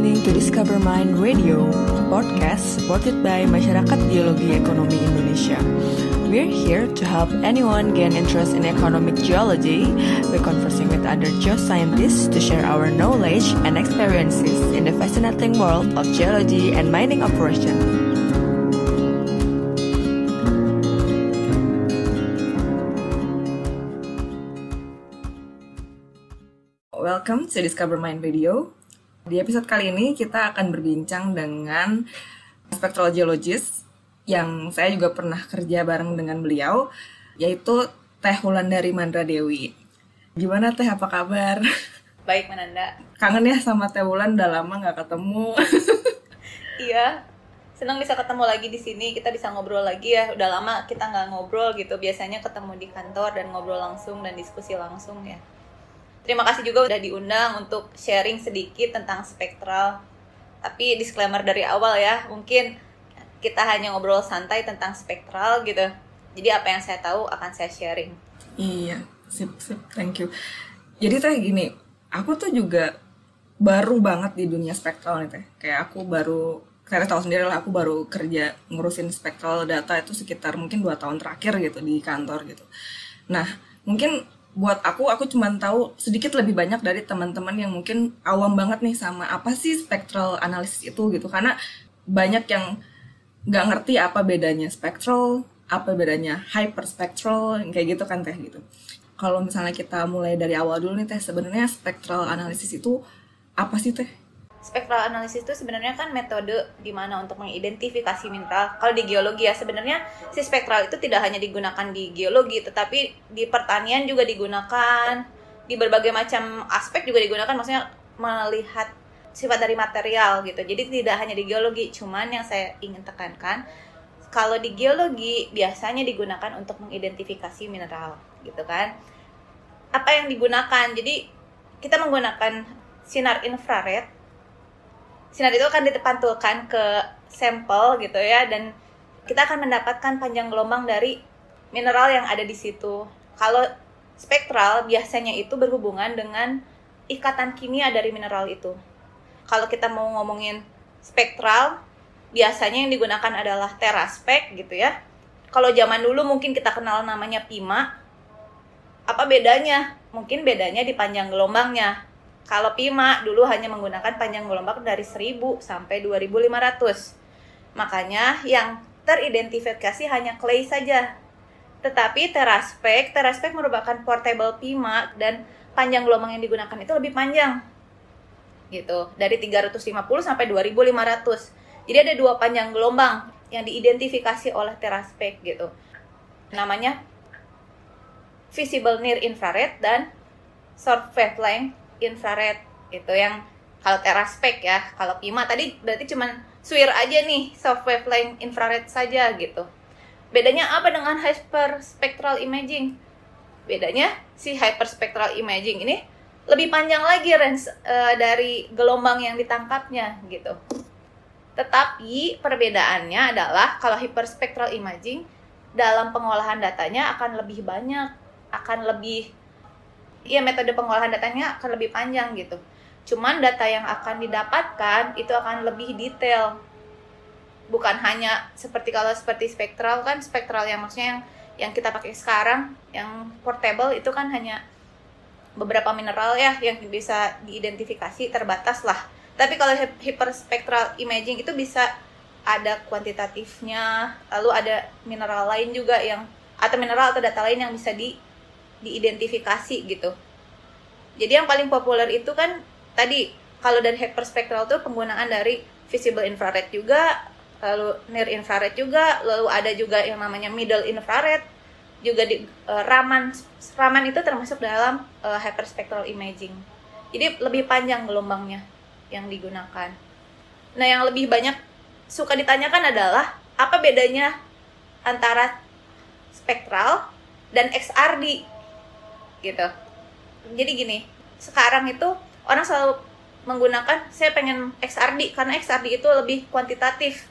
listening to Discover Mind Radio, a podcast supported by Masyarakat Geologi Ekonomi Indonesia. We're here to help anyone gain interest in economic geology by conversing with other geoscientists to share our knowledge and experiences in the fascinating world of geology and mining operation. Welcome to Discover Mind Radio. Di episode kali ini kita akan berbincang dengan spectral geologist yang saya juga pernah kerja bareng dengan beliau, yaitu Teh Wulandari Mandra Dewi. Gimana Teh, apa kabar? Baik, Mananda. Kangen ya sama Teh Wulan, udah lama nggak ketemu. Iya, senang bisa ketemu lagi di sini. Kita bisa ngobrol lagi ya. Udah lama kita nggak ngobrol gitu. Biasanya ketemu di kantor dan ngobrol langsung dan diskusi langsung ya. Terima kasih juga udah diundang untuk sharing sedikit tentang spektral. Tapi disclaimer dari awal ya, mungkin kita hanya ngobrol santai tentang spektral gitu. Jadi apa yang saya tahu akan saya sharing. Iya, sip, sip, thank you. Jadi Teh gini, aku tuh juga baru banget di dunia spektral nih Teh. Kayak aku baru, saya tahu sendiri lah aku baru kerja ngurusin spektral data itu sekitar mungkin dua tahun terakhir gitu di kantor gitu. Nah, mungkin buat aku aku cuma tahu sedikit lebih banyak dari teman-teman yang mungkin awam banget nih sama apa sih spectral analysis itu gitu. Karena banyak yang nggak ngerti apa bedanya spectral apa bedanya hyperspectral kayak gitu kan teh gitu. Kalau misalnya kita mulai dari awal dulu nih teh sebenarnya spectral analysis itu apa sih teh Spektral analisis itu sebenarnya kan metode di mana untuk mengidentifikasi mineral. Kalau di geologi ya sebenarnya si spektral itu tidak hanya digunakan di geologi, tetapi di pertanian juga digunakan, di berbagai macam aspek juga digunakan. Maksudnya melihat sifat dari material gitu. Jadi tidak hanya di geologi, cuman yang saya ingin tekankan kalau di geologi biasanya digunakan untuk mengidentifikasi mineral gitu kan. Apa yang digunakan? Jadi kita menggunakan sinar infrared sinar itu akan dipantulkan ke sampel gitu ya dan kita akan mendapatkan panjang gelombang dari mineral yang ada di situ. Kalau spektral biasanya itu berhubungan dengan ikatan kimia dari mineral itu. Kalau kita mau ngomongin spektral, biasanya yang digunakan adalah teraspek gitu ya. Kalau zaman dulu mungkin kita kenal namanya PIMA. Apa bedanya? Mungkin bedanya di panjang gelombangnya. Kalau PIMA dulu hanya menggunakan panjang gelombang dari 1000 sampai 2500. Makanya yang teridentifikasi hanya clay saja. Tetapi teraspek, teraspek merupakan portable PIMA dan panjang gelombang yang digunakan itu lebih panjang. Gitu, dari 350 sampai 2500. Jadi ada dua panjang gelombang yang diidentifikasi oleh teraspek gitu. Namanya visible near infrared dan short wavelength infrared itu yang kalau teraspek ya kalau PIMA tadi berarti cuman SWIR aja nih soft wavelength infrared saja gitu. Bedanya apa dengan hyperspectral imaging? Bedanya si hyperspectral imaging ini lebih panjang lagi range uh, dari gelombang yang ditangkapnya gitu. Tetapi perbedaannya adalah kalau hyperspectral imaging dalam pengolahan datanya akan lebih banyak akan lebih Iya metode pengolahan datanya akan lebih panjang gitu. Cuman data yang akan didapatkan itu akan lebih detail. Bukan hanya seperti kalau seperti spektral kan spektral yang maksudnya yang yang kita pakai sekarang yang portable itu kan hanya beberapa mineral ya yang bisa diidentifikasi terbatas lah. Tapi kalau hyperspectral imaging itu bisa ada kuantitatifnya, lalu ada mineral lain juga yang atau mineral atau data lain yang bisa di diidentifikasi gitu. Jadi yang paling populer itu kan tadi kalau dari hyperspectral itu penggunaan dari visible infrared juga, lalu near infrared juga, lalu ada juga yang namanya middle infrared, juga di uh, Raman Raman itu termasuk dalam uh, hyperspectral imaging. Jadi lebih panjang gelombangnya yang digunakan. Nah, yang lebih banyak suka ditanyakan adalah apa bedanya antara spektral dan XRD gitu jadi gini sekarang itu orang selalu menggunakan saya pengen XRD karena XRD itu lebih kuantitatif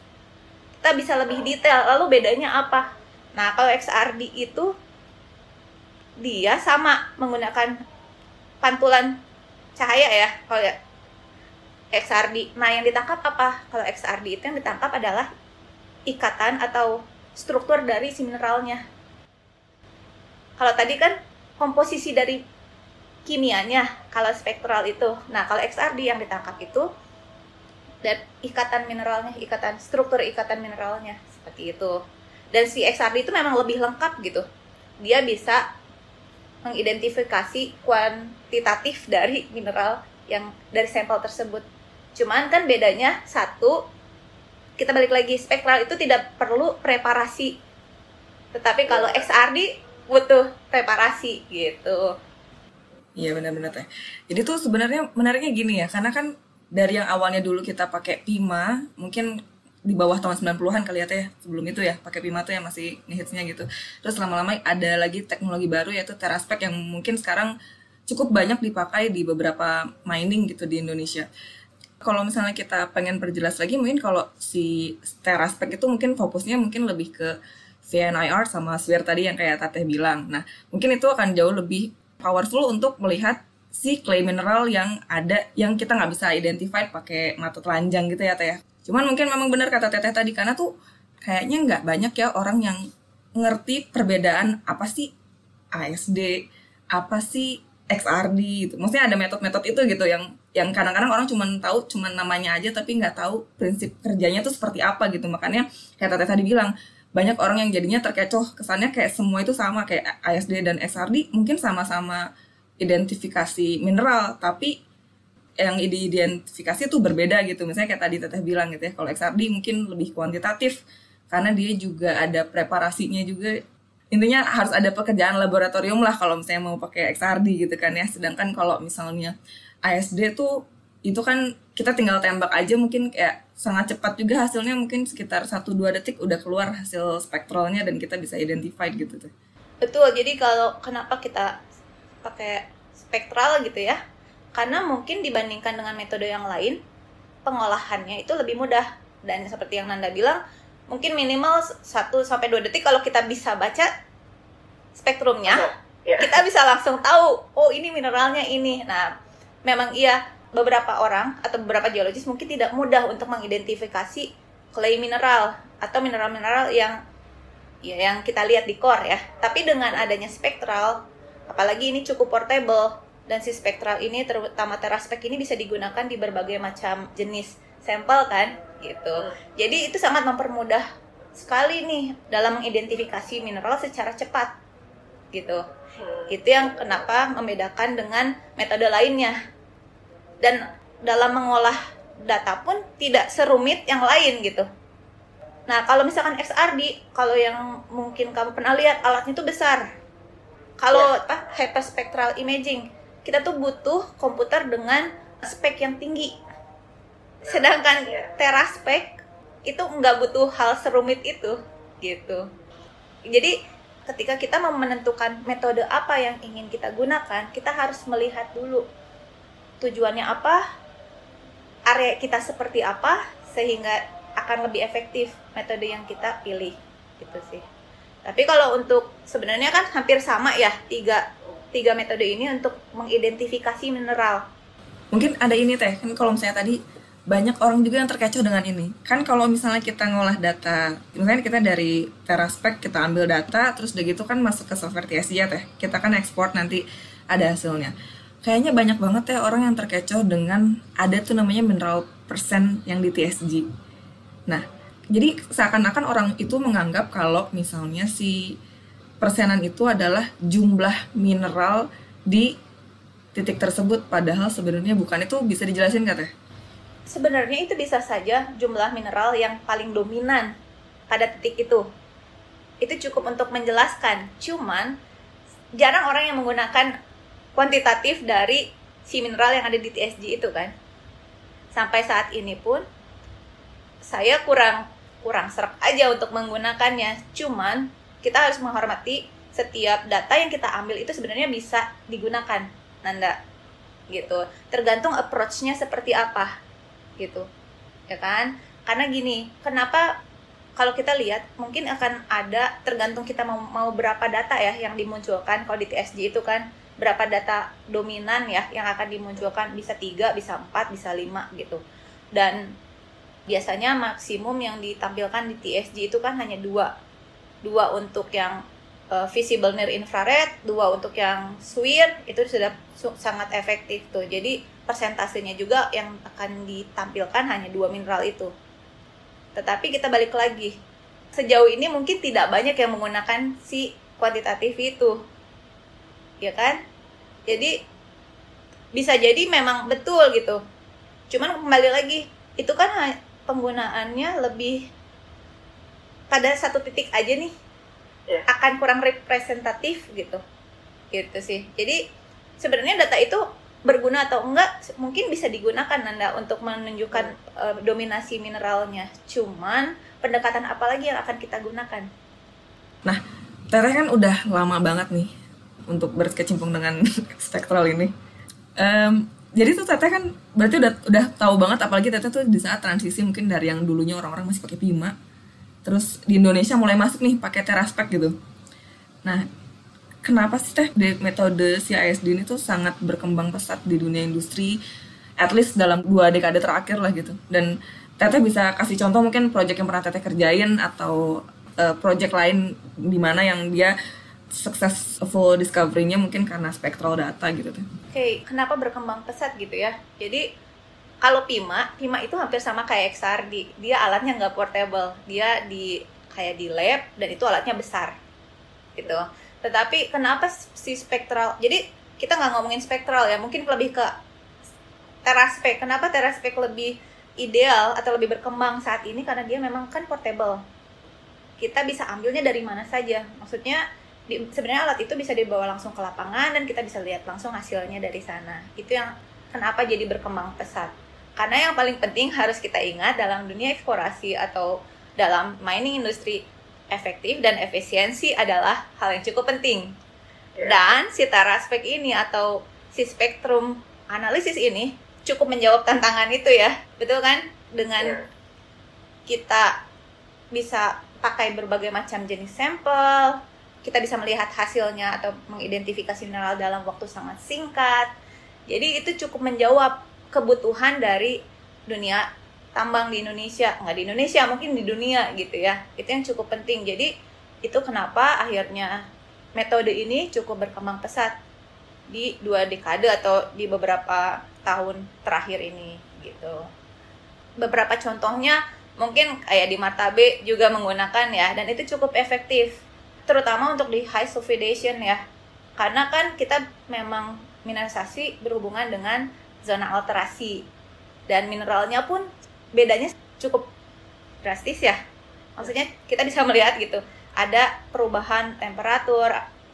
kita bisa lebih detail lalu bedanya apa nah kalau XRD itu dia sama menggunakan pantulan cahaya ya kalau ya XRD. Nah, yang ditangkap apa? Kalau XRD itu yang ditangkap adalah ikatan atau struktur dari si mineralnya. Kalau tadi kan komposisi dari kimianya, kalau spektral itu. Nah, kalau XRD yang ditangkap itu dan ikatan mineralnya, ikatan struktur ikatan mineralnya seperti itu. Dan si XRD itu memang lebih lengkap gitu. Dia bisa mengidentifikasi kuantitatif dari mineral yang dari sampel tersebut. Cuman kan bedanya satu kita balik lagi spektral itu tidak perlu preparasi. Tetapi kalau XRD butuh preparasi gitu. Iya benar-benar teh. Jadi tuh sebenarnya menariknya gini ya, karena kan dari yang awalnya dulu kita pakai Pima, mungkin di bawah tahun 90-an kali ya teh sebelum itu ya pakai Pima tuh yang masih hitsnya gitu terus lama-lama ada lagi teknologi baru yaitu Teraspek yang mungkin sekarang cukup banyak dipakai di beberapa mining gitu di Indonesia kalau misalnya kita pengen perjelas lagi mungkin kalau si Teraspek itu mungkin fokusnya mungkin lebih ke VNIR sama SWIR tadi yang kayak Tateh bilang nah mungkin itu akan jauh lebih powerful untuk melihat si clay mineral yang ada yang kita nggak bisa identify pakai mata telanjang gitu ya teh. Cuman mungkin memang benar kata Teteh tadi karena tuh kayaknya nggak banyak ya orang yang ngerti perbedaan apa sih ASD, apa sih XRD gitu. Maksudnya ada metode-metode itu gitu yang yang kadang-kadang orang cuma tahu cuma namanya aja tapi nggak tahu prinsip kerjanya tuh seperti apa gitu. Makanya kayak Teteh tadi bilang banyak orang yang jadinya terkecoh kesannya kayak semua itu sama kayak ASD dan XRD mungkin sama-sama identifikasi mineral tapi yang diidentifikasi itu berbeda gitu. Misalnya kayak tadi teteh bilang gitu ya kalau XRD mungkin lebih kuantitatif karena dia juga ada preparasinya juga. Intinya harus ada pekerjaan laboratorium lah kalau misalnya mau pakai XRD gitu kan ya. Sedangkan kalau misalnya ASD tuh itu kan kita tinggal tembak aja mungkin kayak sangat cepat juga hasilnya mungkin sekitar 1-2 detik udah keluar hasil spektralnya dan kita bisa identified gitu tuh. Betul, jadi kalau kenapa kita pakai spektral gitu ya karena mungkin dibandingkan dengan metode yang lain pengolahannya itu lebih mudah dan seperti yang Nanda bilang mungkin minimal 1 sampai 2 detik kalau kita bisa baca spektrumnya oh, yeah. kita bisa langsung tahu oh ini mineralnya ini nah memang iya beberapa orang atau beberapa geologis mungkin tidak mudah untuk mengidentifikasi clay mineral atau mineral-mineral yang ya yang kita lihat di core ya tapi dengan adanya spektral apalagi ini cukup portable dan si spektral ini terutama teraspek ini bisa digunakan di berbagai macam jenis sampel kan gitu. Hmm. Jadi itu sangat mempermudah sekali nih dalam mengidentifikasi mineral secara cepat gitu. Hmm. Itu yang kenapa membedakan dengan metode lainnya. Dan dalam mengolah data pun tidak serumit yang lain gitu. Nah, kalau misalkan XRD, kalau yang mungkin kamu pernah lihat alatnya itu besar. Kalau yeah. apa hyperspectral imaging kita tuh butuh komputer dengan spek yang tinggi sedangkan iya. teraspek itu nggak butuh hal serumit itu gitu jadi ketika kita mau menentukan metode apa yang ingin kita gunakan kita harus melihat dulu tujuannya apa area kita seperti apa sehingga akan lebih efektif metode yang kita pilih gitu sih tapi kalau untuk sebenarnya kan hampir sama ya tiga tiga metode ini untuk mengidentifikasi mineral. Mungkin ada ini teh, kan kalau misalnya tadi banyak orang juga yang terkecoh dengan ini. Kan kalau misalnya kita ngolah data, misalnya kita dari Teraspek kita ambil data, terus udah gitu kan masuk ke software TSG ya teh. Kita kan ekspor nanti ada hasilnya. Kayaknya banyak banget ya orang yang terkecoh dengan ada tuh namanya mineral persen yang di TSG. Nah, jadi seakan-akan orang itu menganggap kalau misalnya si persenan itu adalah jumlah mineral di titik tersebut padahal sebenarnya bukan itu bisa dijelasin nggak teh? Sebenarnya itu bisa saja jumlah mineral yang paling dominan pada titik itu. Itu cukup untuk menjelaskan. Cuman jarang orang yang menggunakan kuantitatif dari si mineral yang ada di TSG itu kan. Sampai saat ini pun saya kurang kurang serak aja untuk menggunakannya. Cuman kita harus menghormati setiap data yang kita ambil itu sebenarnya bisa digunakan Nanda. Gitu. Tergantung approach-nya seperti apa gitu. Ya kan? Karena gini kenapa kalau kita lihat mungkin akan ada tergantung kita mau mau berapa data ya yang dimunculkan kalau di TSG itu kan berapa data dominan ya yang akan dimunculkan? Bisa tiga bisa empat bisa lima gitu. Dan biasanya maksimum yang ditampilkan di TSG itu kan hanya dua. Dua untuk yang uh, visible near infrared dua untuk yang SWIR itu sudah sangat efektif tuh. Jadi persentasenya juga yang akan ditampilkan hanya dua mineral itu. Tetapi kita balik lagi. Sejauh ini mungkin tidak banyak yang menggunakan si kuantitatif itu ya kan? Jadi bisa jadi memang betul gitu. Cuman kembali lagi itu kan penggunaannya lebih pada satu titik aja nih. Yeah. akan kurang representatif gitu. Gitu sih. Jadi sebenarnya data itu berguna atau enggak mungkin bisa digunakan Nanda untuk menunjukkan uh, dominasi mineralnya. Cuman pendekatan apa lagi yang akan kita gunakan? Nah Teteh kan udah lama banget nih untuk berkecimpung dengan spektral ini. Um, jadi tuh Teteh kan berarti udah udah tahu banget apalagi Teteh tuh di saat transisi mungkin dari yang dulunya orang-orang masih pakai Pima terus di Indonesia mulai masuk nih pakai Teraspek gitu. Nah, kenapa sih Teh metode CISD ini tuh sangat berkembang pesat di dunia industri at least dalam dua dekade terakhir lah gitu. Dan Teteh bisa kasih contoh mungkin proyek yang pernah Teteh kerjain atau uh, project lain di mana yang dia successful discovery-nya mungkin karena spectral data gitu tuh. Oke, okay, kenapa berkembang pesat gitu ya? Jadi kalau Pima, Pima itu hampir sama kayak XRD. Dia alatnya nggak portable. Dia di kayak di lab dan itu alatnya besar. Gitu. Tetapi kenapa si spektral? Jadi kita nggak ngomongin spektral ya, mungkin lebih ke teraspek. Kenapa teraspek lebih ideal atau lebih berkembang saat ini karena dia memang kan portable kita bisa ambilnya dari mana saja maksudnya di, sebenarnya alat itu bisa dibawa langsung ke lapangan dan kita bisa lihat langsung hasilnya dari sana. Itu yang kenapa jadi berkembang pesat. Karena yang paling penting harus kita ingat dalam dunia eksplorasi atau dalam mining industri efektif dan efisiensi adalah hal yang cukup penting. Yeah. dan si teraspek ini atau si spektrum analisis ini cukup menjawab tantangan itu ya. Betul kan? Dengan yeah. kita bisa pakai berbagai macam jenis sampel, kita bisa melihat hasilnya atau mengidentifikasi mineral dalam waktu sangat singkat. Jadi itu cukup menjawab kebutuhan dari dunia tambang di Indonesia, nggak di Indonesia mungkin di dunia gitu ya. Itu yang cukup penting. Jadi itu kenapa akhirnya metode ini cukup berkembang pesat di dua dekade atau di beberapa tahun terakhir ini gitu. Beberapa contohnya mungkin kayak di Martabe juga menggunakan ya dan itu cukup efektif terutama untuk di high sulfidation ya. Karena kan kita memang mineralisasi berhubungan dengan zona alterasi. Dan mineralnya pun bedanya cukup drastis ya. Maksudnya kita bisa melihat gitu. Ada perubahan temperatur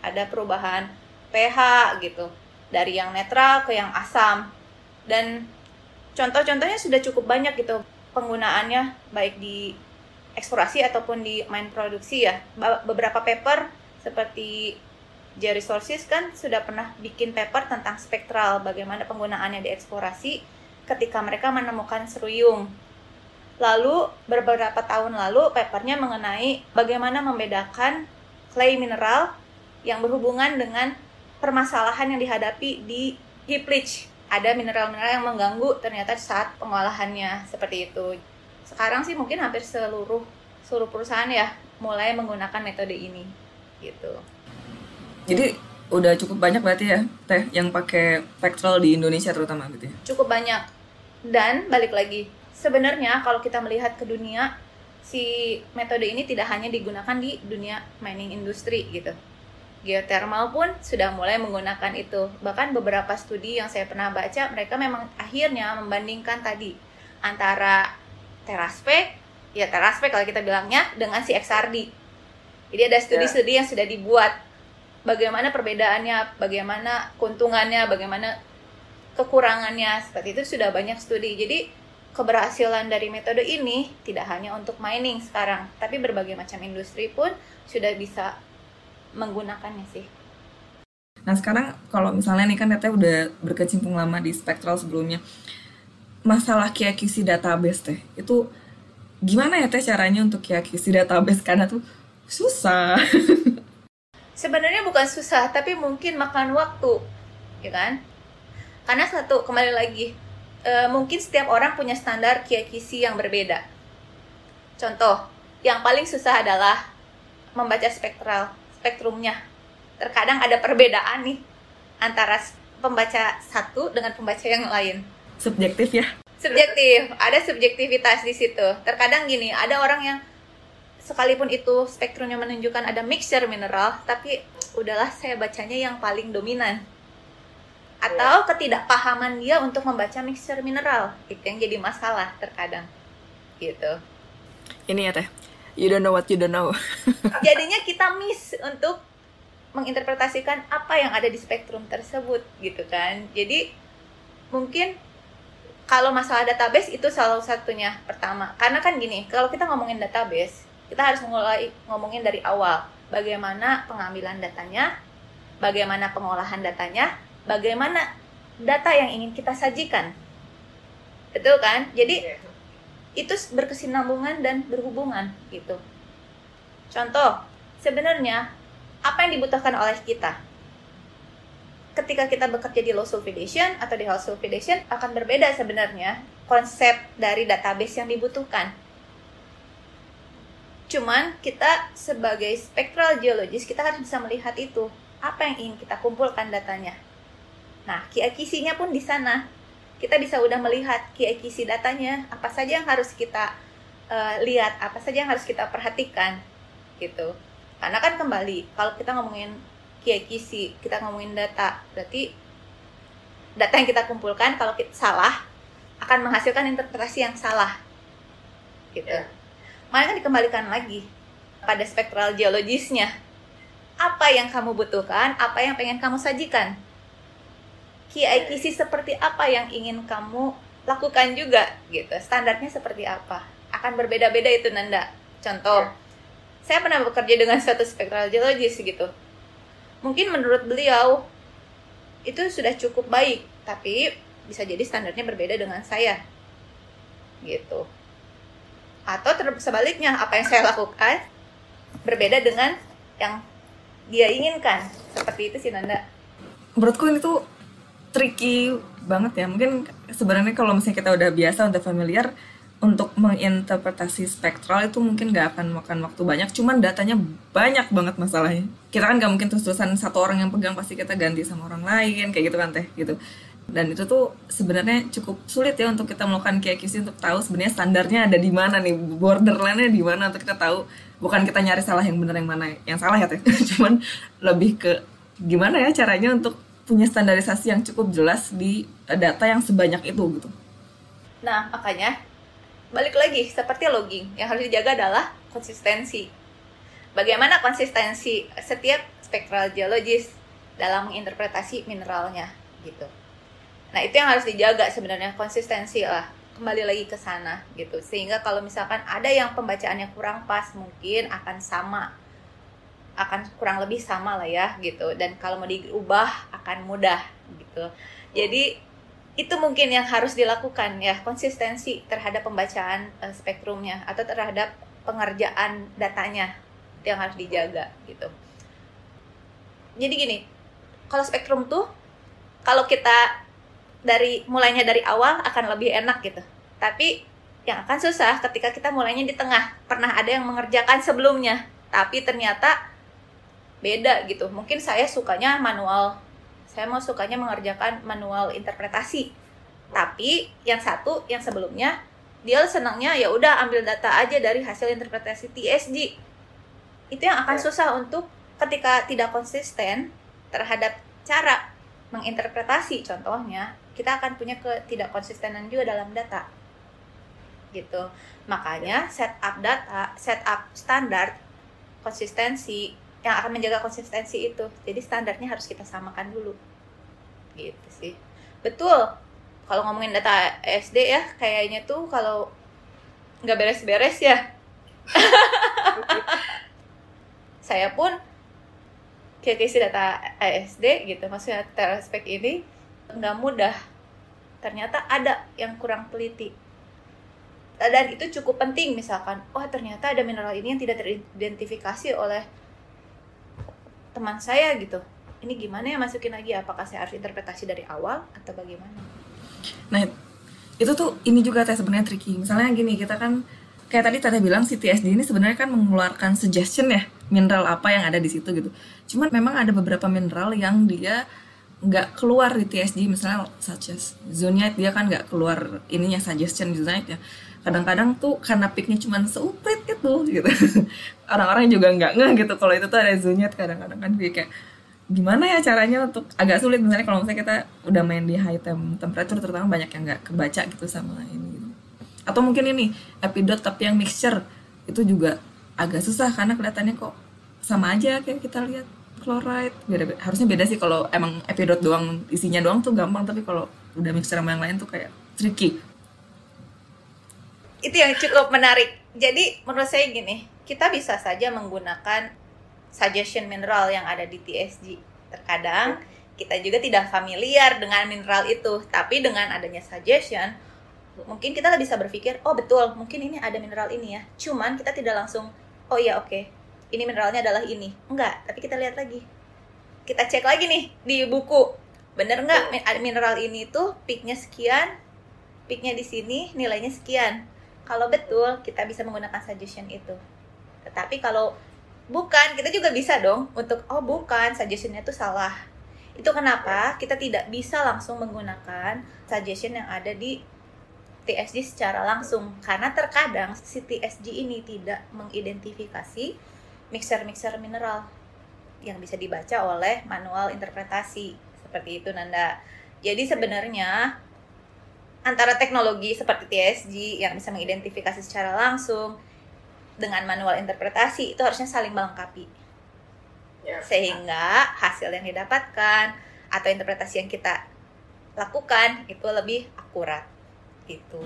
ada perubahan pH gitu. Dari yang netral ke yang asam. Dan contoh-contohnya sudah cukup banyak gitu penggunaannya baik di eksplorasi ataupun di main produksi ya. Beberapa paper seperti J Resources kan sudah pernah bikin paper tentang spektral bagaimana penggunaannya di eksplorasi ketika mereka menemukan seruyung lalu beberapa tahun lalu papernya mengenai bagaimana membedakan clay mineral yang berhubungan dengan permasalahan yang dihadapi di heap leach. Ada mineral-mineral yang mengganggu ternyata saat pengolahannya seperti itu. Sekarang sih mungkin hampir seluruh seluruh perusahaan ya mulai menggunakan metode ini gitu. Jadi udah cukup banyak berarti ya teh yang pakai spectral di Indonesia terutama gitu ya. Cukup banyak. Dan balik lagi, sebenarnya kalau kita melihat ke dunia si metode ini tidak hanya digunakan di dunia mining industri gitu geothermal pun sudah mulai menggunakan itu. Bahkan beberapa studi yang saya pernah baca, mereka memang akhirnya membandingkan tadi antara teraspek, ya teraspek kalau kita bilangnya, dengan si XRD. Jadi ada studi-studi ya. yang sudah dibuat. Bagaimana perbedaannya, bagaimana keuntungannya, bagaimana kekurangannya, seperti itu sudah banyak studi. Jadi keberhasilan dari metode ini tidak hanya untuk mining sekarang, tapi berbagai macam industri pun sudah bisa menggunakannya sih. Nah sekarang kalau misalnya nih kan Teteh udah berkecimpung lama di spektral sebelumnya, masalah kiakisi database teh itu gimana ya teh caranya untuk kiakisi database karena tuh susah. Sebenarnya bukan susah, tapi mungkin makan waktu. ya kan karena satu kembali lagi e, mungkin setiap orang punya standar kiai-kisi yang berbeda contoh yang paling susah adalah membaca spektral spektrumnya terkadang ada perbedaan nih antara pembaca satu dengan pembaca yang lain subjektif ya. Subjektif. Ada subjektivitas di situ. Terkadang gini ada orang yang sekalipun itu spektrumnya menunjukkan ada mixture mineral tapi udahlah saya bacanya yang paling dominan. Atau ketidakpahaman dia untuk membaca mixture mineral. Itu yang jadi masalah terkadang. Gitu. Ini ya teh. You don't know what you don't know. Jadinya kita miss untuk menginterpretasikan apa yang ada di spektrum tersebut gitu kan. Jadi mungkin kalau masalah database itu salah satunya pertama karena kan gini kalau kita ngomongin database kita harus mulai ngomongin dari awal bagaimana pengambilan datanya bagaimana pengolahan datanya bagaimana data yang ingin kita sajikan. Betul kan? Jadi iya. itu berkesinambungan dan berhubungan gitu. Contoh, sebenarnya apa yang dibutuhkan oleh kita? Ketika kita bekerja di low sulfidation atau di high sulfidation akan berbeda sebenarnya konsep dari database yang dibutuhkan. Cuman kita sebagai spectral geologist kita harus bisa melihat itu apa yang ingin kita kumpulkan datanya Nah, kiai pun di sana. Kita bisa udah melihat kiai datanya, apa saja yang harus kita uh, lihat, apa saja yang harus kita perhatikan, gitu. Karena kan kembali, kalau kita ngomongin kiai kita ngomongin data, berarti data yang kita kumpulkan kalau kita salah akan menghasilkan interpretasi yang salah, gitu. Yeah. Makanya dikembalikan lagi pada spektral geologisnya. Apa yang kamu butuhkan, apa yang pengen kamu sajikan KIKC seperti apa yang ingin kamu lakukan juga gitu standarnya seperti apa akan berbeda-beda itu Nanda contoh ya. saya pernah bekerja dengan suatu spectral geologist gitu mungkin menurut beliau itu sudah cukup baik tapi bisa jadi standarnya berbeda dengan saya. Gitu. Atau sebaliknya apa yang saya lakukan berbeda dengan yang dia inginkan. Seperti itu sih Nanda. Menurutku itu tricky banget ya. Mungkin sebenarnya kalau misalnya kita udah biasa udah familiar untuk menginterpretasi spektral itu mungkin gak akan makan waktu banyak. Cuman datanya banyak banget masalahnya. Kita kan gak mungkin terus-terusan satu orang yang pegang pasti kita ganti sama orang lain kayak gitu kan teh gitu. Dan itu tuh sebenarnya cukup sulit ya untuk kita melakukan KIKC untuk tahu sebenarnya standarnya ada di mana nih borderline-nya di mana untuk kita tahu. Bukan kita nyari salah yang benar yang mana yang salah ya teh. Cuman lebih ke gimana ya caranya untuk punya standarisasi yang cukup jelas di data yang sebanyak itu gitu. Nah, makanya balik lagi seperti logging yang harus dijaga adalah konsistensi. Bagaimana konsistensi setiap spectral geologist dalam menginterpretasi mineralnya gitu. Nah, itu yang harus dijaga sebenarnya konsistensi lah. Kembali lagi ke sana gitu. Sehingga kalau misalkan ada yang pembacaannya kurang pas mungkin akan sama akan kurang lebih sama lah ya gitu dan kalau mau diubah akan mudah gitu jadi itu mungkin yang harus dilakukan ya konsistensi terhadap pembacaan uh, spektrumnya atau terhadap pengerjaan datanya yang harus dijaga gitu. Jadi gini kalau spektrum tuh kalau kita dari mulainya dari awal akan lebih enak gitu. Tapi yang akan susah ketika kita mulainya di tengah. Pernah ada yang mengerjakan sebelumnya tapi ternyata beda gitu. Mungkin saya sukanya manual saya mau sukanya mengerjakan manual interpretasi. Tapi yang satu yang sebelumnya dia senangnya ya udah ambil data aja dari hasil interpretasi TSG itu yang akan ya. susah untuk ketika tidak konsisten terhadap cara menginterpretasi. Contohnya kita akan punya ketidak konsistenan juga dalam data. Gitu. Makanya setup data setup standar konsistensi yang akan menjaga konsistensi itu. Jadi standarnya harus kita samakan dulu. Gitu sih. Betul. Kalau ngomongin data SD ya kayaknya tuh kalau nggak beres-beres ya. Saya pun kayak isi data SD gitu. Maksudnya telespek ini nggak mudah. Ternyata ada yang kurang teliti. Dan itu cukup penting misalkan oh ternyata ada mineral ini yang tidak teridentifikasi oleh teman saya gitu ini gimana ya masukin lagi apakah saya harus interpretasi dari awal atau bagaimana Nah, itu tuh ini juga teh sebenarnya tricky. Misalnya gini, kita kan kayak tadi Teteh bilang si TSD ini sebenarnya kan mengeluarkan suggestion ya mineral apa yang ada di situ gitu. Cuman memang ada beberapa mineral yang dia nggak keluar di TSD misalnya such as zonite dia kan nggak keluar ininya suggestion zonite ya. Kadang-kadang tuh karena picknya cuma seuprit itu gitu. Orang-orang juga nggak ngeh gitu kalau itu tuh ada zonite kadang-kadang kan kayak gimana ya caranya untuk agak sulit misalnya kalau misalnya kita udah main di high tem temperature terutama banyak yang nggak kebaca gitu sama ini gitu. atau mungkin ini epidot tapi yang mixture itu juga agak susah karena kelihatannya kok sama aja kayak kita lihat chloride. Beda, beda harusnya beda sih kalau emang epidot doang isinya doang tuh gampang tapi kalau udah mixture sama yang lain tuh kayak tricky. Itu yang cukup menarik. Jadi menurut saya gini kita bisa saja menggunakan suggestion mineral yang ada di TSG terkadang kita juga tidak familiar dengan mineral itu tapi dengan adanya suggestion mungkin kita bisa berpikir oh betul mungkin ini ada mineral ini ya. Cuman kita tidak langsung oh iya oke. okay. Ini mineralnya adalah ini. Enggak tapi kita lihat lagi. Kita cek lagi nih di buku. Bener nggak? Mineral ini tuh peaknya sekian peaknya di sini nilainya sekian. Kalau betul kita bisa menggunakan suggestion itu. Tetapi kalau bukan kita juga bisa dong untuk oh bukan suggestionnya itu salah. Itu kenapa kita tidak bisa langsung menggunakan suggestion yang ada di TSG secara langsung? Karena terkadang si TSG ini tidak mengidentifikasi mixer-mixer mineral yang bisa dibaca oleh manual interpretasi seperti itu Nanda. Jadi sebenarnya antara teknologi seperti TSG yang bisa mengidentifikasi secara langsung dengan manual interpretasi itu harusnya saling melengkapi. Ya. Sehingga hasil yang didapatkan atau interpretasi yang kita lakukan itu lebih akurat gitu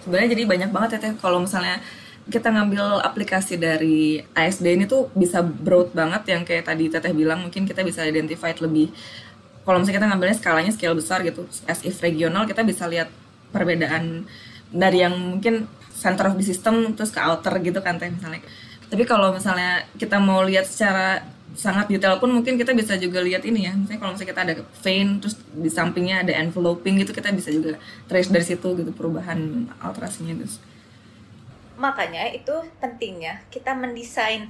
sebenarnya jadi banyak banget ya teh kalau misalnya kita ngambil aplikasi dari ASD ini tuh bisa broad banget yang kayak tadi teteh bilang mungkin kita bisa identify lebih. Kalau misalnya kita ngambilnya skalanya scale besar gitu as if regional kita bisa lihat perbedaan dari yang mungkin center of the system terus ke outer gitu kan teh misalnya. Tapi kalau misalnya kita mau lihat secara sangat detail pun mungkin kita bisa juga lihat ini ya. Misalnya kalau misalnya kita ada vein terus di sampingnya ada enveloping gitu kita bisa juga trace dari situ gitu perubahan alterasinya terus makanya itu pentingnya kita mendesain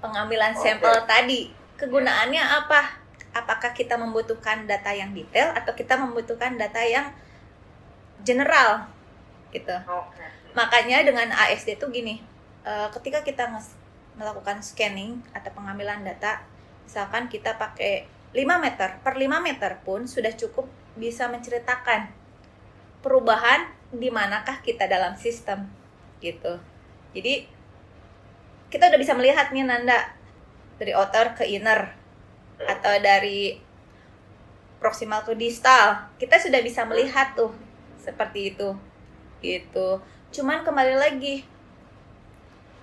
pengambilan sampel okay. tadi. Kegunaannya apa? Apakah kita membutuhkan data yang detail atau kita membutuhkan data yang general? Gitu. Okay. makanya dengan ASD itu gini eh, ketika kita melakukan scanning atau pengambilan data misalkan kita pakai 5 meter per 5 meter pun sudah cukup bisa menceritakan perubahan di manakah kita dalam sistem gitu. Jadi kita udah bisa melihat nih Nanda dari outer ke inner atau dari proximal ke distal. Kita sudah bisa melihat tuh seperti itu gitu. Cuman kembali lagi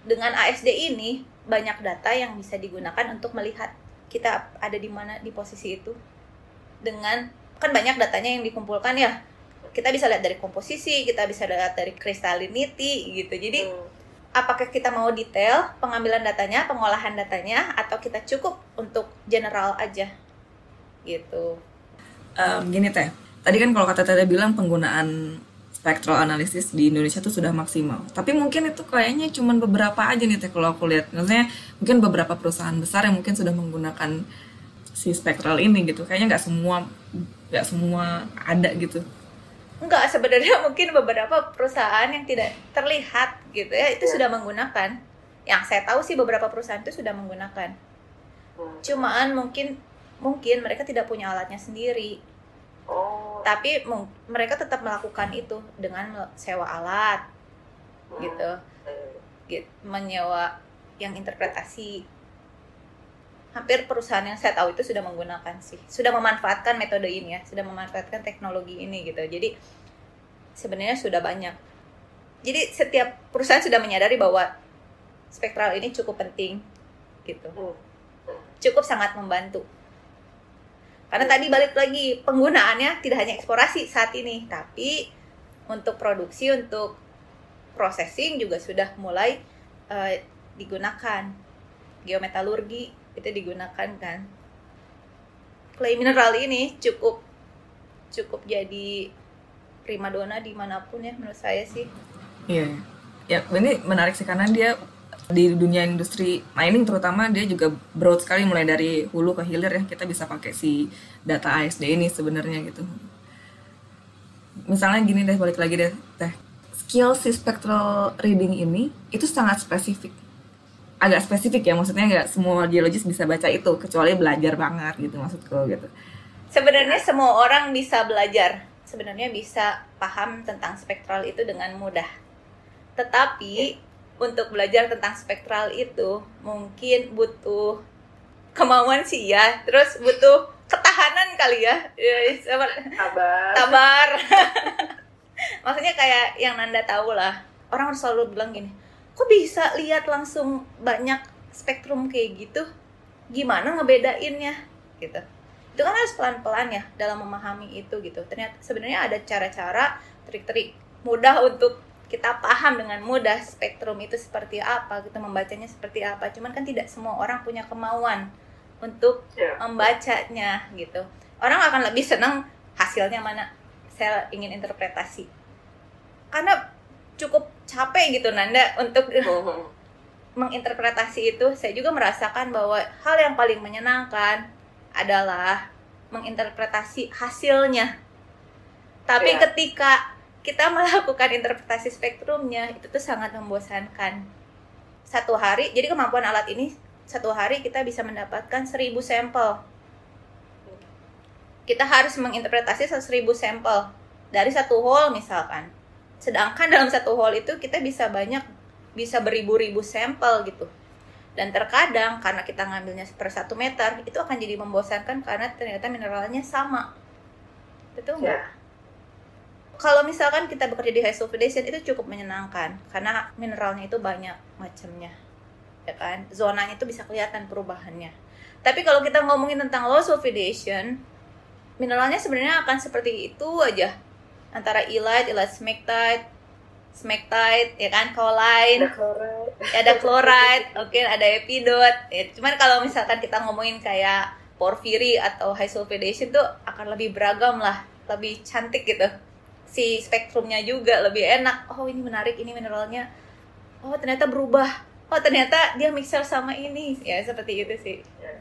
dengan ASD ini banyak data yang bisa digunakan untuk melihat kita ada di mana di posisi itu. Dengan kan banyak datanya yang dikumpulkan ya kita bisa lihat dari komposisi kita bisa lihat dari kristalinity gitu jadi hmm. apakah kita mau detail pengambilan datanya pengolahan datanya atau kita cukup untuk general aja gitu um, gini teh tadi kan kalau kata teh bilang penggunaan spectral analysis di Indonesia tuh sudah maksimal. Tapi mungkin itu kayaknya cuma beberapa aja nih teh kalau aku lihat. Maksudnya mungkin beberapa perusahaan besar yang mungkin sudah menggunakan si spectral ini gitu. Kayaknya nggak semua nggak semua ada gitu. Enggak, sebenarnya mungkin beberapa perusahaan yang tidak terlihat gitu ya itu ya. sudah menggunakan. Yang saya tahu sih beberapa perusahaan itu sudah menggunakan. Hmm. Cumaan mungkin mungkin mereka tidak punya alatnya sendiri Oh. Tapi mereka tetap melakukan itu dengan sewa alat, hmm. gitu, gitu, menyewa yang interpretasi. Hampir perusahaan yang saya tahu itu sudah menggunakan sih, sudah memanfaatkan metode ini ya, sudah memanfaatkan teknologi ini gitu. Jadi sebenarnya sudah banyak. Jadi setiap perusahaan sudah menyadari bahwa spektral ini cukup penting, gitu, hmm. cukup sangat membantu karena tadi balik lagi penggunaannya tidak hanya eksplorasi saat ini, tapi untuk produksi, untuk processing juga sudah mulai uh, digunakan. Geometalurgi itu digunakan kan. clay mineral ini cukup cukup jadi primadona di mana pun ya menurut saya sih Iya. Ya, ini menarik sih karena dia di dunia industri mining terutama dia juga broad sekali mulai dari hulu ke hilir ya kita bisa pakai si data ASD ini sebenarnya gitu. Misalnya gini deh balik lagi deh teh skill si spectral reading ini itu sangat spesifik agak spesifik ya maksudnya nggak semua geologis bisa baca itu kecuali belajar banget gitu maksudku gitu. sebenarnya semua orang bisa belajar. Sebenarnya bisa paham tentang spektral itu dengan mudah. Tetapi untuk belajar tentang spektral itu mungkin butuh kemauan sih ya. Terus butuh ketahanan kali ya. Ya, sabar. Sabar. tabar maksudnya kayak yang Nanda tahu lah. Orang harus selalu bilang gini kok bisa lihat langsung banyak spektrum kayak gitu? Gimana ngebedainnya? Gitu. Itu kan harus pelan-pelan ya dalam memahami itu gitu. Ternyata sebenarnya ada cara-cara trik-trik mudah untuk kita paham dengan mudah spektrum itu seperti apa gitu membacanya seperti apa. Cuman kan tidak semua orang punya kemauan untuk Ya. membacanya gitu. Orang akan lebih senang hasilnya mana? Saya ingin interpretasi. Karena cukup capek gitu Nanda untuk Mhm. menginterpretasi itu. Saya juga merasakan bahwa hal yang paling menyenangkan adalah menginterpretasi hasilnya. Tapi Iya. ketika kita melakukan interpretasi spektrumnya itu tuh sangat membosankan. Satu hari jadi kemampuan alat ini satu hari kita bisa mendapatkan 1000 sampel. Kita harus menginterpretasi 1000 sampel. Dari satu hole misalkan sedangkan dalam satu hole itu kita bisa banyak bisa beribu-ribu sampel gitu dan terkadang karena kita ngambilnya per satu meter itu akan jadi membosankan karena ternyata mineralnya sama betul nggak? Ya. Kalau misalkan kita bekerja di high sulfidation itu cukup menyenangkan karena mineralnya itu banyak macamnya, ya kan? Zonanya itu bisa kelihatan perubahannya. Tapi kalau kita ngomongin tentang low sulfidation, mineralnya sebenarnya akan seperti itu aja antara elite, elite smectite, smectite, ya kan, kaolin, Ada chloride. ya ada chloride, oke ada epidot. Ya, cuman kalau misalkan kita ngomongin kayak porphyry atau high sulfidation tuh akan lebih beragam lah, lebih cantik gitu. Si spektrumnya juga lebih enak. Oh ini menarik, ini mineralnya. Oh ternyata berubah. Oh ternyata dia mixer sama ini. Ya seperti itu sih, Ya.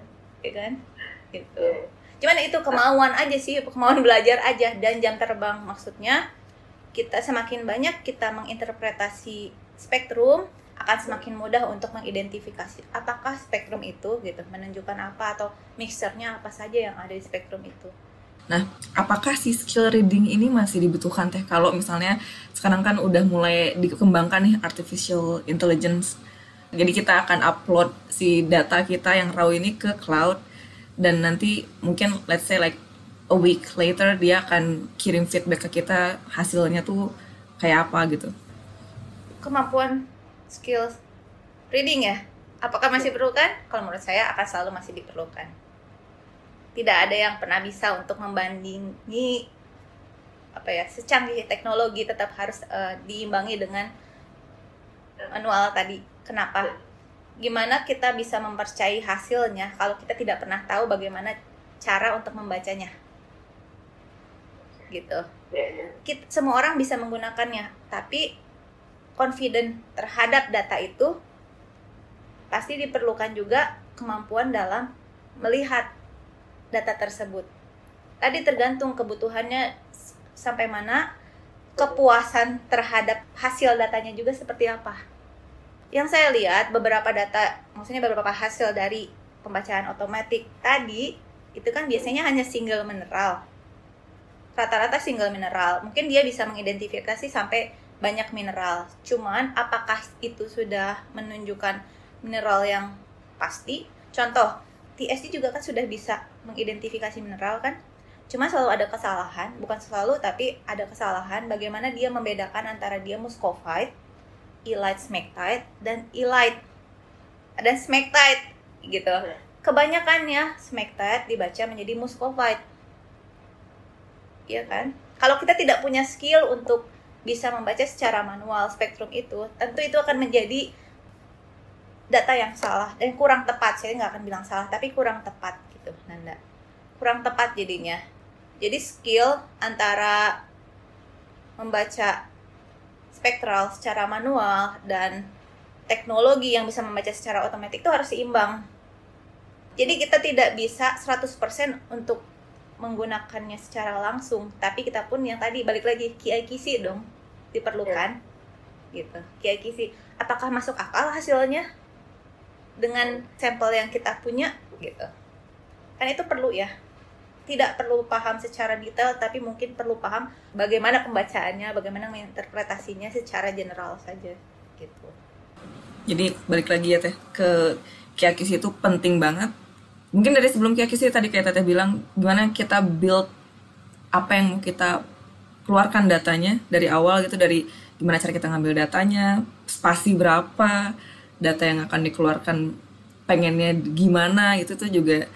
ya kan? Gitu. Cuman itu kemauan aja sih, kemauan belajar aja. Dan jam terbang maksudnya kita semakin banyak kita menginterpretasi spektrum akan semakin mudah untuk mengidentifikasi apakah spektrum itu gitu. Menunjukkan apa atau mixernya apa saja yang ada di spektrum itu. Nah, apakah si skill reading ini masih dibutuhkan teh? Kalau misalnya sekarang kan udah mulai dikembangkan nih artificial intelligence. Jadi kita akan upload si data kita yang raw ini ke cloud dan nanti mungkin let's say like a week later dia akan kirim feedback ke kita hasilnya tuh kayak apa gitu. Kemampuan skill reading ya, apakah masih perlu kan? Kalau menurut saya akan selalu masih diperlukan. Tidak ada yang pernah bisa untuk membandingi apa ya secanggih teknologi tetap harus eh, diimbangi dengan manual tadi. Kenapa? Gimana kita bisa mempercayai hasilnya kalau kita tidak pernah tahu bagaimana cara untuk membacanya? Gitu. Ya, ya. Kita, semua orang bisa menggunakannya, tapi confident terhadap data itu pasti diperlukan juga kemampuan dalam melihat data tersebut. Tadi tergantung kebutuhannya sampai mana, kepuasan terhadap hasil datanya juga seperti apa. Yang saya lihat beberapa data, maksudnya beberapa hasil dari pembacaan otomatis tadi itu kan biasanya hanya single mineral. Rata-rata single mineral. Mungkin dia bisa mengidentifikasi sampai banyak mineral. Cuman apakah itu sudah menunjukkan mineral yang pasti? Contoh, TSD juga kan sudah bisa mengidentifikasi mineral kan? Cuma selalu ada kesalahan, bukan selalu tapi ada kesalahan bagaimana dia membedakan antara dia muscovite, elite smectite dan elite dan smectite gitu. Kebanyakannya smectite dibaca menjadi muscovite. Iya kan? Kalau kita tidak punya skill untuk bisa membaca secara manual spektrum itu, tentu itu akan menjadi data yang salah dan kurang tepat. Saya nggak akan bilang salah, tapi kurang tepat gitu, Nanda. kurang tepat jadinya jadi skill antara membaca spektral secara manual dan teknologi yang bisa membaca secara otomatis itu harus seimbang. Jadi kita tidak bisa 100% untuk menggunakannya secara langsung, tapi kita pun yang tadi balik lagi KIKC dong diperlukan. Yeah. Gitu. KIKC apakah masuk akal hasilnya dengan sampel yang kita punya gitu. Kan itu perlu ya tidak perlu paham secara detail tapi mungkin perlu paham bagaimana pembacaannya, bagaimana menginterpretasinya secara general saja gitu. Jadi balik lagi ya teh ke kiakis itu penting banget. Mungkin dari sebelum kiakis tadi kayak teteh bilang gimana kita build apa yang kita keluarkan datanya dari awal gitu dari gimana cara kita ngambil datanya, spasi berapa, data yang akan dikeluarkan pengennya gimana itu tuh juga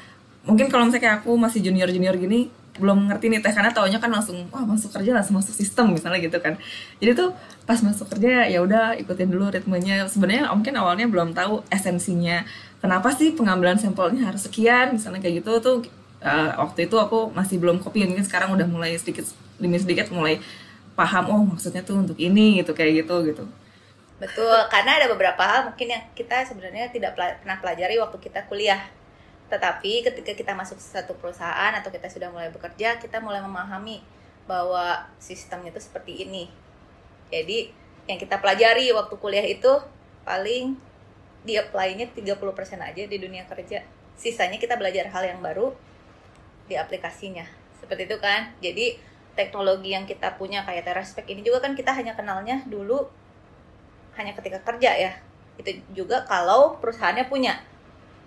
mungkin kalau misalnya kayak aku masih junior junior gini belum ngerti nih teh karena taunya kan langsung wah masuk kerja langsung masuk sistem misalnya gitu kan. Jadi tuh pas masuk kerja ya udah ikutin dulu ritmenya. Sebenarnya mungkin awalnya belum tahu esensinya. Kenapa sih pengambilan sampelnya harus sekian? Misalnya kayak gitu tuh uh, waktu itu aku masih belum kopi mungkin sekarang udah mulai sedikit demi sedikit mulai paham oh maksudnya tuh untuk ini gitu kayak gitu gitu. Betul karena ada beberapa hal mungkin yang kita sebenarnya tidak pernah pelajari waktu kita kuliah tetapi ketika kita masuk satu perusahaan atau kita sudah mulai bekerja, kita mulai memahami bahwa sistemnya itu seperti ini. Jadi yang kita pelajari waktu kuliah itu paling di apply-nya 30% aja di dunia kerja. Sisanya kita belajar hal yang baru di aplikasinya. Seperti itu kan. Jadi teknologi yang kita punya kayak Teraspek ini juga kan kita hanya kenalnya dulu hanya ketika kerja ya. Itu juga kalau perusahaannya punya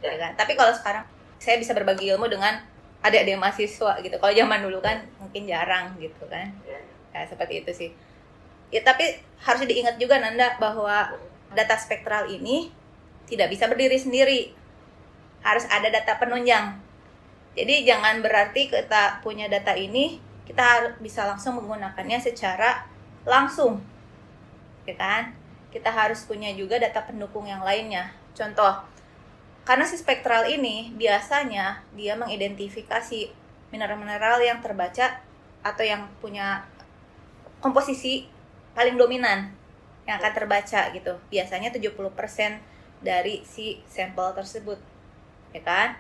ya kan? Tapi kalau sekarang saya bisa berbagi ilmu dengan adik-adik mahasiswa gitu. Kalau zaman dulu kan mungkin jarang gitu kan. Ya. Seperti itu sih. Ya tapi harus diingat juga Nanda bahwa data spektral ini tidak bisa berdiri sendiri. Harus ada data penunjang. Jadi jangan berarti kita punya data ini kita harus bisa langsung menggunakannya secara langsung. Ya kan? Kita harus punya juga data pendukung yang lainnya. Contoh karena si spektral ini biasanya dia mengidentifikasi mineral-mineral yang terbaca atau yang punya komposisi paling dominan yang akan terbaca gitu. Biasanya 70% dari si sampel tersebut. Ya kan?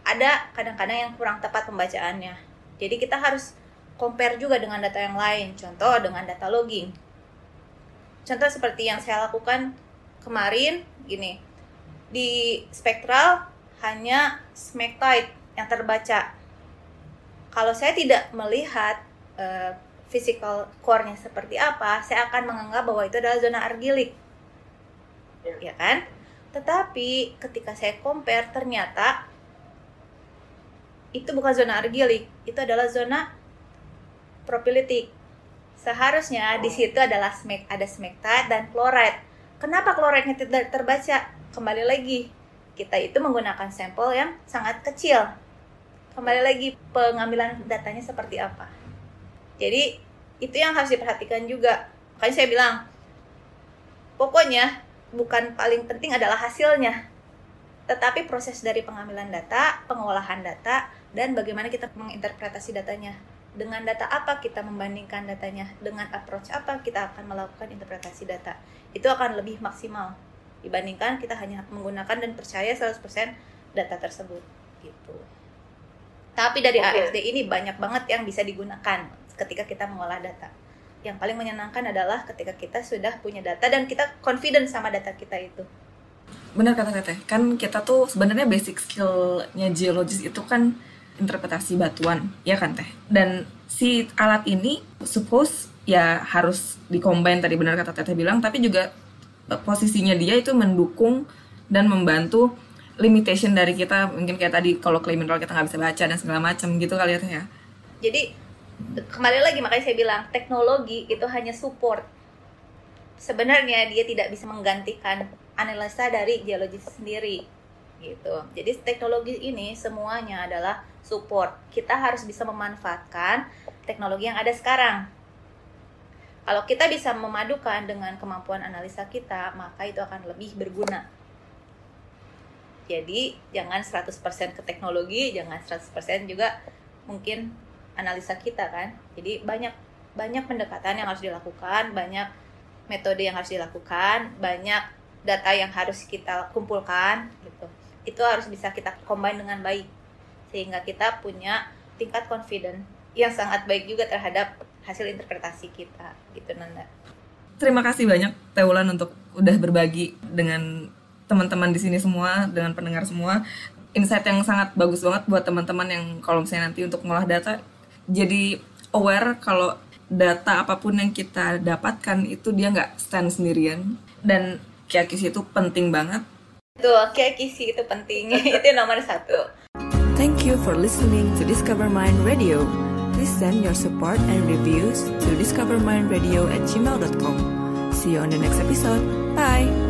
Ada kadang-kadang yang kurang tepat pembacaannya. Jadi kita harus compare juga dengan data yang lain. Contoh dengan data logging. Contoh seperti yang saya lakukan kemarin gini di spektral hanya smectite yang terbaca. Kalau saya tidak melihat uh, physical core-nya seperti apa, saya akan menganggap bahwa itu adalah zona argilik. Ya, ya kan? Tetapi ketika saya compare ternyata itu bukan zona argilik, itu adalah zona propilitik. Seharusnya di situ adalah smek ada smectite dan chloride. Kenapa chloride-nya tidak terbaca? Kembali lagi kita itu menggunakan sampel yang sangat kecil. Kembali lagi pengambilan datanya seperti apa? Jadi itu yang harus diperhatikan juga. Makanya saya bilang pokoknya bukan paling penting adalah hasilnya. Tetapi proses dari pengambilan data, pengolahan data, dan bagaimana kita menginterpretasi datanya. Dengan data apa kita membandingkan datanya, dengan approach apa kita akan melakukan interpretasi data. Itu akan lebih maksimal dibandingkan kita hanya menggunakan dan percaya 100% data tersebut gitu. Tapi dari okay. AFD ini banyak banget yang bisa digunakan ketika kita mengolah data. Yang paling menyenangkan adalah ketika kita sudah punya data dan kita confident sama data kita itu. Benar kata Teteh, kan kita tuh sebenarnya basic skillnya geologis itu kan interpretasi batuan, ya kan Teh? Dan si alat ini suppose ya harus dikombin tadi benar kata Teteh bilang, tapi juga posisinya dia itu mendukung dan membantu limitation dari kita. Mungkin kayak tadi kalau klaim mineral kita nggak bisa baca dan segala macam gitu kali ya ya. Jadi kembali lagi makanya saya bilang teknologi itu hanya support. Sebenarnya dia tidak bisa menggantikan analisa dari geologis sendiri gitu. Jadi teknologi ini semuanya adalah support. Kita harus bisa memanfaatkan teknologi yang ada sekarang kalau kita bisa memadukan dengan kemampuan analisa kita, maka itu akan lebih berguna. Jadi, jangan 100% ke teknologi, jangan 100% juga mungkin analisa kita kan jadi banyak banyak pendekatan yang harus dilakukan banyak metode yang harus dilakukan banyak data yang harus kita kumpulkan gitu itu harus bisa kita combine dengan baik sehingga kita punya tingkat confident yang sangat baik juga terhadap hasil interpretasi kita gitu Nanda terima kasih banyak Teulan untuk udah berbagi dengan teman-teman di sini semua dengan pendengar semua insight yang sangat bagus banget buat teman-teman yang kalau misalnya nanti untuk mengolah data jadi aware kalau data apa pun yang kita dapatkan itu dia nggak stand sendirian dan kiakisi itu penting banget Tuh, kiakisi itu penting. itu nomor satu. Thank you for listening to Discover Mind Radio. Please send your support and reviews to discovermindradio at gmail.com. See you on the next episode. Bye!